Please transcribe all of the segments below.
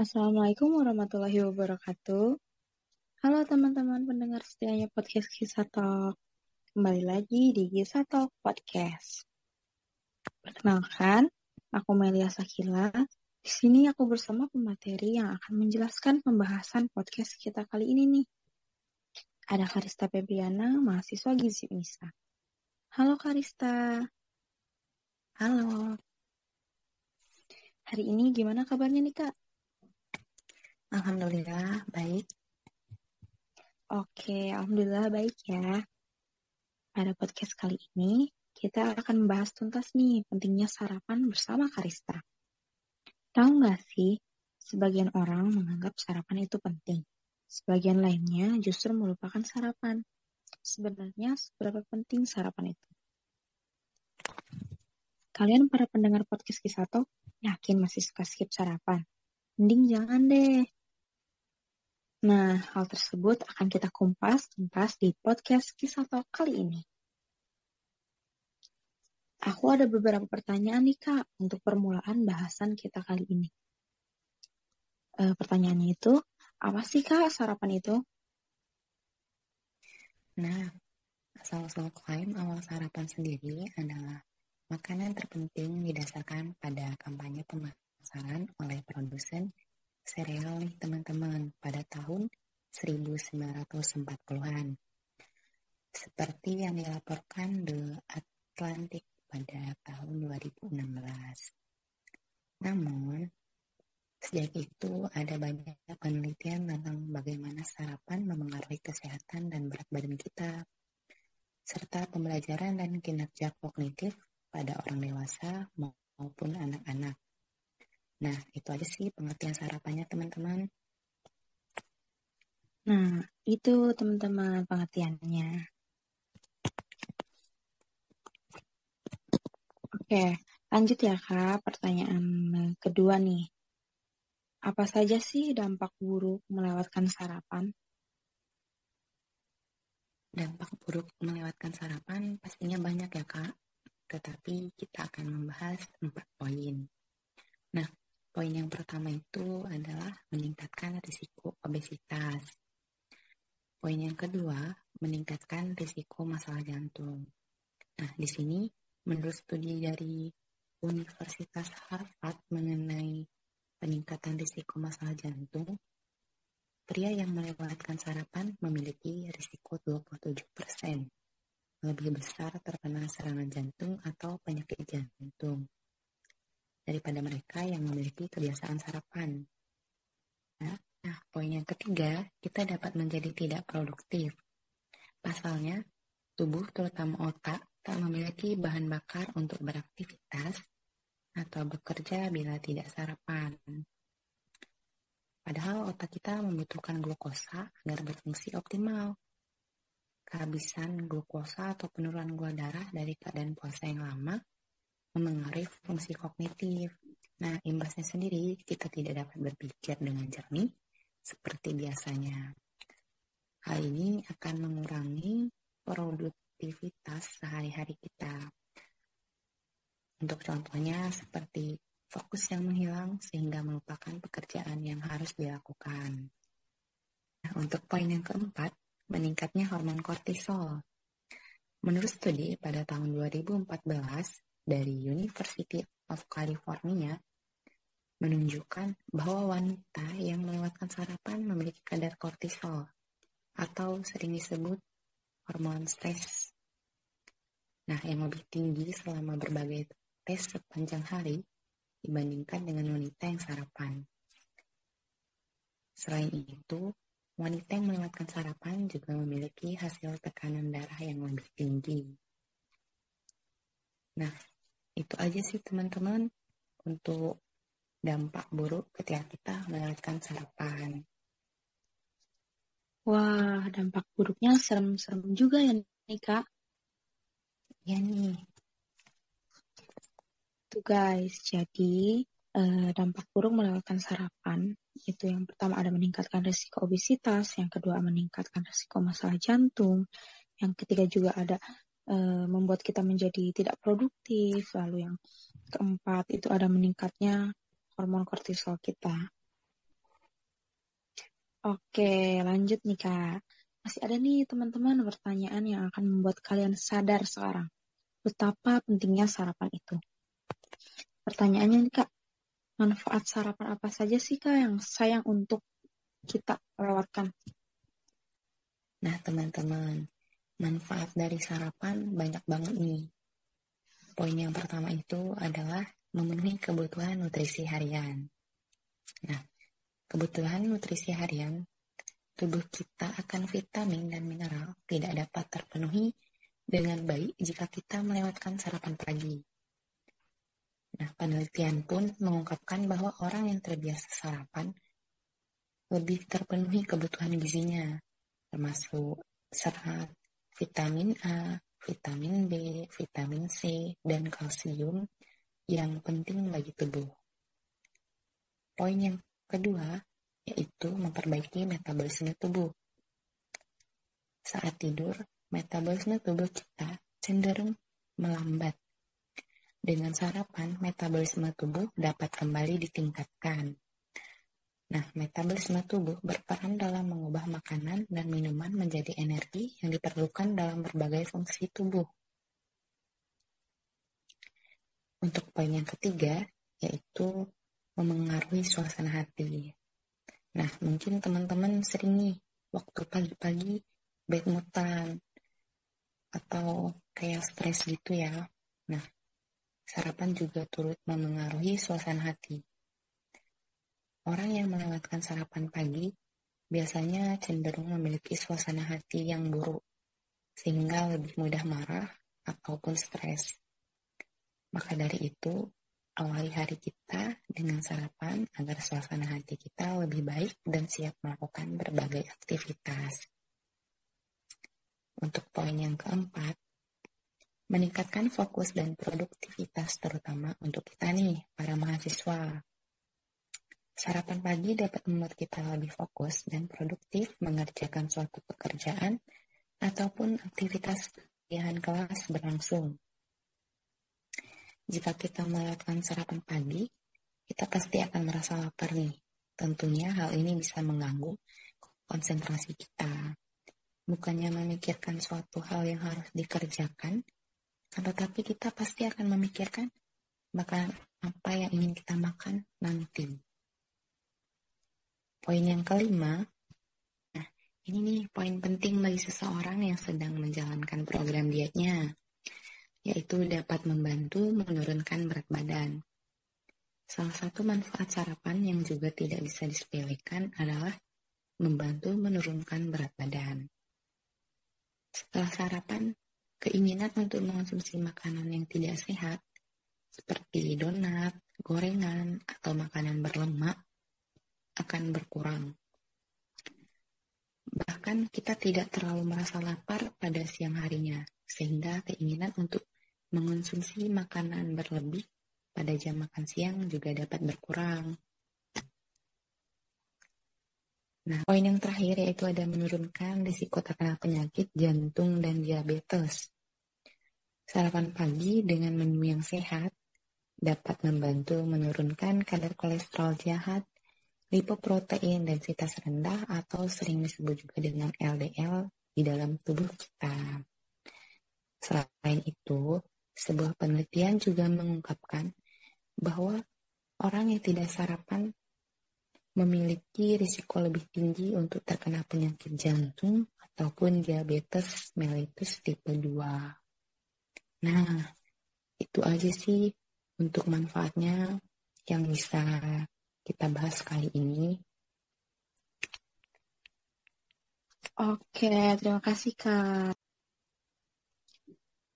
Assalamualaikum warahmatullahi wabarakatuh. Halo teman-teman pendengar setianya podcast Kisah Talk. Kembali lagi di Kisah Talk Podcast. Perkenalkan, aku Melia Sakila. Di sini aku bersama pemateri yang akan menjelaskan pembahasan podcast kita kali ini nih. Ada Karista Febriana, mahasiswa Gizi Unisa. Halo Karista. Halo. Hari ini gimana kabarnya nih Kak? Alhamdulillah, baik. Oke, Alhamdulillah baik ya. Pada podcast kali ini, kita akan membahas tuntas nih pentingnya sarapan bersama Karista. Tahu nggak sih, sebagian orang menganggap sarapan itu penting. Sebagian lainnya justru melupakan sarapan. Sebenarnya seberapa penting sarapan itu? Kalian para pendengar podcast Kisato, yakin masih suka skip sarapan? Mending jangan deh, Nah, hal tersebut akan kita kumpas tuntas di podcast Kisah Talk kali ini. Aku ada beberapa pertanyaan nih Kak untuk permulaan bahasan kita kali ini. E, pertanyaannya itu, apa sih Kak sarapan itu? Nah, asal-usul klaim awal sarapan sendiri adalah makanan terpenting didasarkan pada kampanye pemasaran oleh produsen sereal nih teman-teman pada tahun 1940-an. Seperti yang dilaporkan The Atlantic pada tahun 2016. Namun, sejak itu ada banyak penelitian tentang bagaimana sarapan memengaruhi kesehatan dan berat badan kita, serta pembelajaran dan kinerja kognitif pada orang dewasa maupun anak-anak. Nah, itu aja sih pengertian sarapannya teman-teman. Nah, itu teman-teman pengertiannya. Oke, lanjut ya Kak, pertanyaan kedua nih. Apa saja sih dampak buruk melewatkan sarapan? Dampak buruk melewatkan sarapan pastinya banyak ya Kak, tetapi kita akan membahas empat poin. Nah, Poin yang pertama itu adalah meningkatkan risiko obesitas. Poin yang kedua, meningkatkan risiko masalah jantung. Nah, di sini menurut studi dari Universitas Harvard mengenai peningkatan risiko masalah jantung, pria yang melewatkan sarapan memiliki risiko 27% lebih besar terkena serangan jantung atau penyakit jantung daripada mereka yang memiliki kebiasaan sarapan. Nah, nah, poin yang ketiga, kita dapat menjadi tidak produktif. Pasalnya, tubuh terutama otak tak memiliki bahan bakar untuk beraktivitas atau bekerja bila tidak sarapan. Padahal otak kita membutuhkan glukosa agar berfungsi optimal. Kehabisan glukosa atau penurunan gula darah dari keadaan puasa yang lama memengaruhi fungsi kognitif. Nah, imbasnya sendiri kita tidak dapat berpikir dengan jernih seperti biasanya. Hal ini akan mengurangi produktivitas sehari-hari kita. Untuk contohnya seperti fokus yang menghilang sehingga melupakan pekerjaan yang harus dilakukan. Nah, untuk poin yang keempat, meningkatnya hormon kortisol. Menurut studi pada tahun 2014, dari University of California menunjukkan bahwa wanita yang melewatkan sarapan memiliki kadar kortisol atau sering disebut hormon stres. Nah, yang lebih tinggi selama berbagai tes sepanjang hari dibandingkan dengan wanita yang sarapan. Selain itu, wanita yang melewatkan sarapan juga memiliki hasil tekanan darah yang lebih tinggi. Nah, itu aja sih teman-teman untuk dampak buruk ketika kita melewatkan sarapan. Wah, dampak buruknya serem-serem juga ya nih Kak. Ya nih. Tuh guys, jadi eh, dampak buruk melewatkan sarapan itu yang pertama ada meningkatkan risiko obesitas, yang kedua meningkatkan risiko masalah jantung, yang ketiga juga ada uh, membuat kita menjadi tidak produktif. Lalu yang keempat itu ada meningkatnya hormon kortisol kita. Oke, lanjut nih Kak. Masih ada nih teman-teman pertanyaan yang akan membuat kalian sadar sekarang. Betapa pentingnya sarapan itu. Pertanyaannya nih Kak, manfaat sarapan apa saja sih Kak yang sayang untuk kita lewatkan? Nah teman-teman, manfaat dari sarapan banyak banget nih. Poin yang pertama itu adalah memenuhi kebutuhan nutrisi harian. Nah, kebutuhan nutrisi harian, tubuh kita akan vitamin dan mineral tidak dapat terpenuhi dengan baik jika kita melewatkan sarapan pagi. Nah, penelitian pun mengungkapkan bahwa orang yang terbiasa sarapan lebih terpenuhi kebutuhan gizinya, termasuk serat, vitamin A, vitamin B, vitamin C, dan kalsium yang penting bagi tubuh. Poin yang kedua yaitu memperbaiki metabolisme tubuh. Saat tidur, metabolisme tubuh kita cenderung melambat. Dengan sarapan, metabolisme tubuh dapat kembali ditingkatkan. Nah, metabolisme tubuh berperan dalam mengubah makanan dan minuman menjadi energi yang diperlukan dalam berbagai fungsi tubuh. Untuk poin yang ketiga, yaitu memengaruhi suasana hati. Nah, mungkin teman-teman sering nih waktu pagi-pagi bad moodan atau kayak stres gitu ya. Nah, sarapan juga turut memengaruhi suasana hati. Orang yang melewatkan sarapan pagi biasanya cenderung memiliki suasana hati yang buruk, sehingga lebih mudah marah ataupun stres. Maka dari itu, awali hari kita dengan sarapan agar suasana hati kita lebih baik dan siap melakukan berbagai aktivitas. Untuk poin yang keempat, meningkatkan fokus dan produktivitas terutama untuk kita nih, para mahasiswa. Sarapan pagi dapat membuat kita lebih fokus dan produktif mengerjakan suatu pekerjaan ataupun aktivitas pilihan kelas berlangsung. Jika kita melewatkan sarapan pagi, kita pasti akan merasa lapar nih. Tentunya hal ini bisa mengganggu konsentrasi kita. Bukannya memikirkan suatu hal yang harus dikerjakan, tetapi kita pasti akan memikirkan makanan apa yang ingin kita makan nanti. Poin yang kelima, nah ini nih poin penting bagi seseorang yang sedang menjalankan program dietnya yaitu dapat membantu menurunkan berat badan. Salah satu manfaat sarapan yang juga tidak bisa disepelekan adalah membantu menurunkan berat badan. Setelah sarapan, keinginan untuk mengonsumsi makanan yang tidak sehat, seperti donat, gorengan, atau makanan berlemak, akan berkurang. Bahkan kita tidak terlalu merasa lapar pada siang harinya, sehingga keinginan untuk mengonsumsi makanan berlebih pada jam makan siang juga dapat berkurang. Nah, poin yang terakhir yaitu ada menurunkan risiko terkena penyakit jantung dan diabetes. Sarapan pagi dengan menu yang sehat dapat membantu menurunkan kadar kolesterol jahat, lipoprotein densitas rendah atau sering disebut juga dengan LDL di dalam tubuh kita. Selain itu, sebuah penelitian juga mengungkapkan bahwa orang yang tidak sarapan memiliki risiko lebih tinggi untuk terkena penyakit jantung ataupun diabetes mellitus tipe 2. Nah, itu aja sih untuk manfaatnya yang bisa kita bahas kali ini. Oke, terima kasih Kak.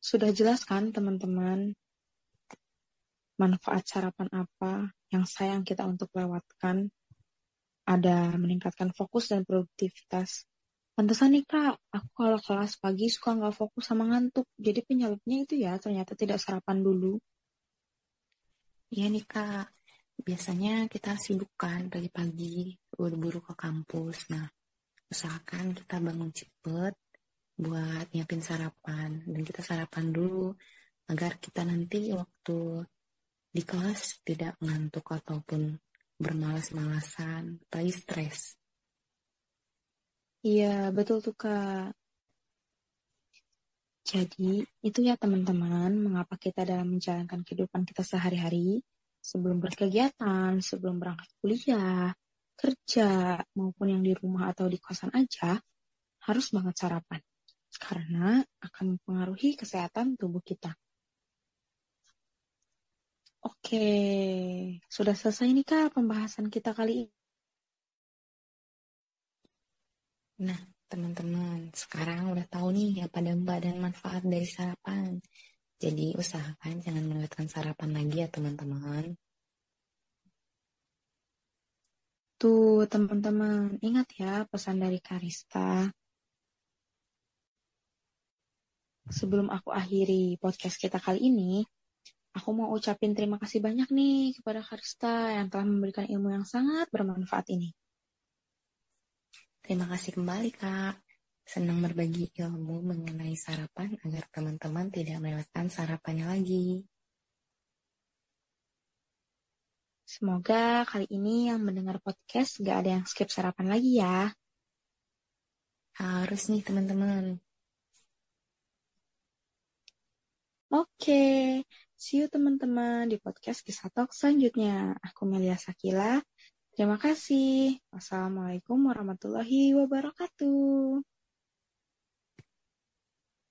Sudah jelas kan teman-teman manfaat sarapan apa yang sayang kita untuk lewatkan? Ada meningkatkan fokus dan produktivitas. Pantesan nih kak, aku kalau kelas pagi suka nggak fokus sama ngantuk. Jadi penyebabnya itu ya ternyata tidak sarapan dulu. Iya nih kak, biasanya kita sibukkan pagi-pagi, buru-buru ke kampus. Nah, usahakan kita bangun cepet, buat nyiapin sarapan dan kita sarapan dulu agar kita nanti waktu di kelas tidak ngantuk ataupun bermalas-malasan, apalagi stres. Iya, betul tuh Kak. Jadi, itu ya teman-teman, mengapa kita dalam menjalankan kehidupan kita sehari-hari, sebelum berkegiatan, sebelum berangkat kuliah, kerja, maupun yang di rumah atau di kosan aja, harus banget sarapan. Karena akan mempengaruhi kesehatan tubuh kita. Oke, sudah selesai nih Kak pembahasan kita kali ini. Nah, teman-teman, sekarang udah tahu nih apa dampak dan manfaat dari sarapan. Jadi usahakan jangan melewatkan sarapan lagi ya teman-teman. Tuh teman-teman, ingat ya pesan dari Karista. Sebelum aku akhiri podcast kita kali ini, aku mau ucapin terima kasih banyak nih kepada Karista yang telah memberikan ilmu yang sangat bermanfaat ini. Terima kasih kembali, Kak. Senang berbagi ilmu mengenai sarapan agar teman-teman tidak melewatkan sarapannya lagi. Semoga kali ini yang mendengar podcast gak ada yang skip sarapan lagi ya. Harus nih, teman-teman. Oke, see you teman-teman di podcast Kisah Talk selanjutnya. Aku Melia Sakila. Terima kasih. Wassalamualaikum warahmatullahi wabarakatuh.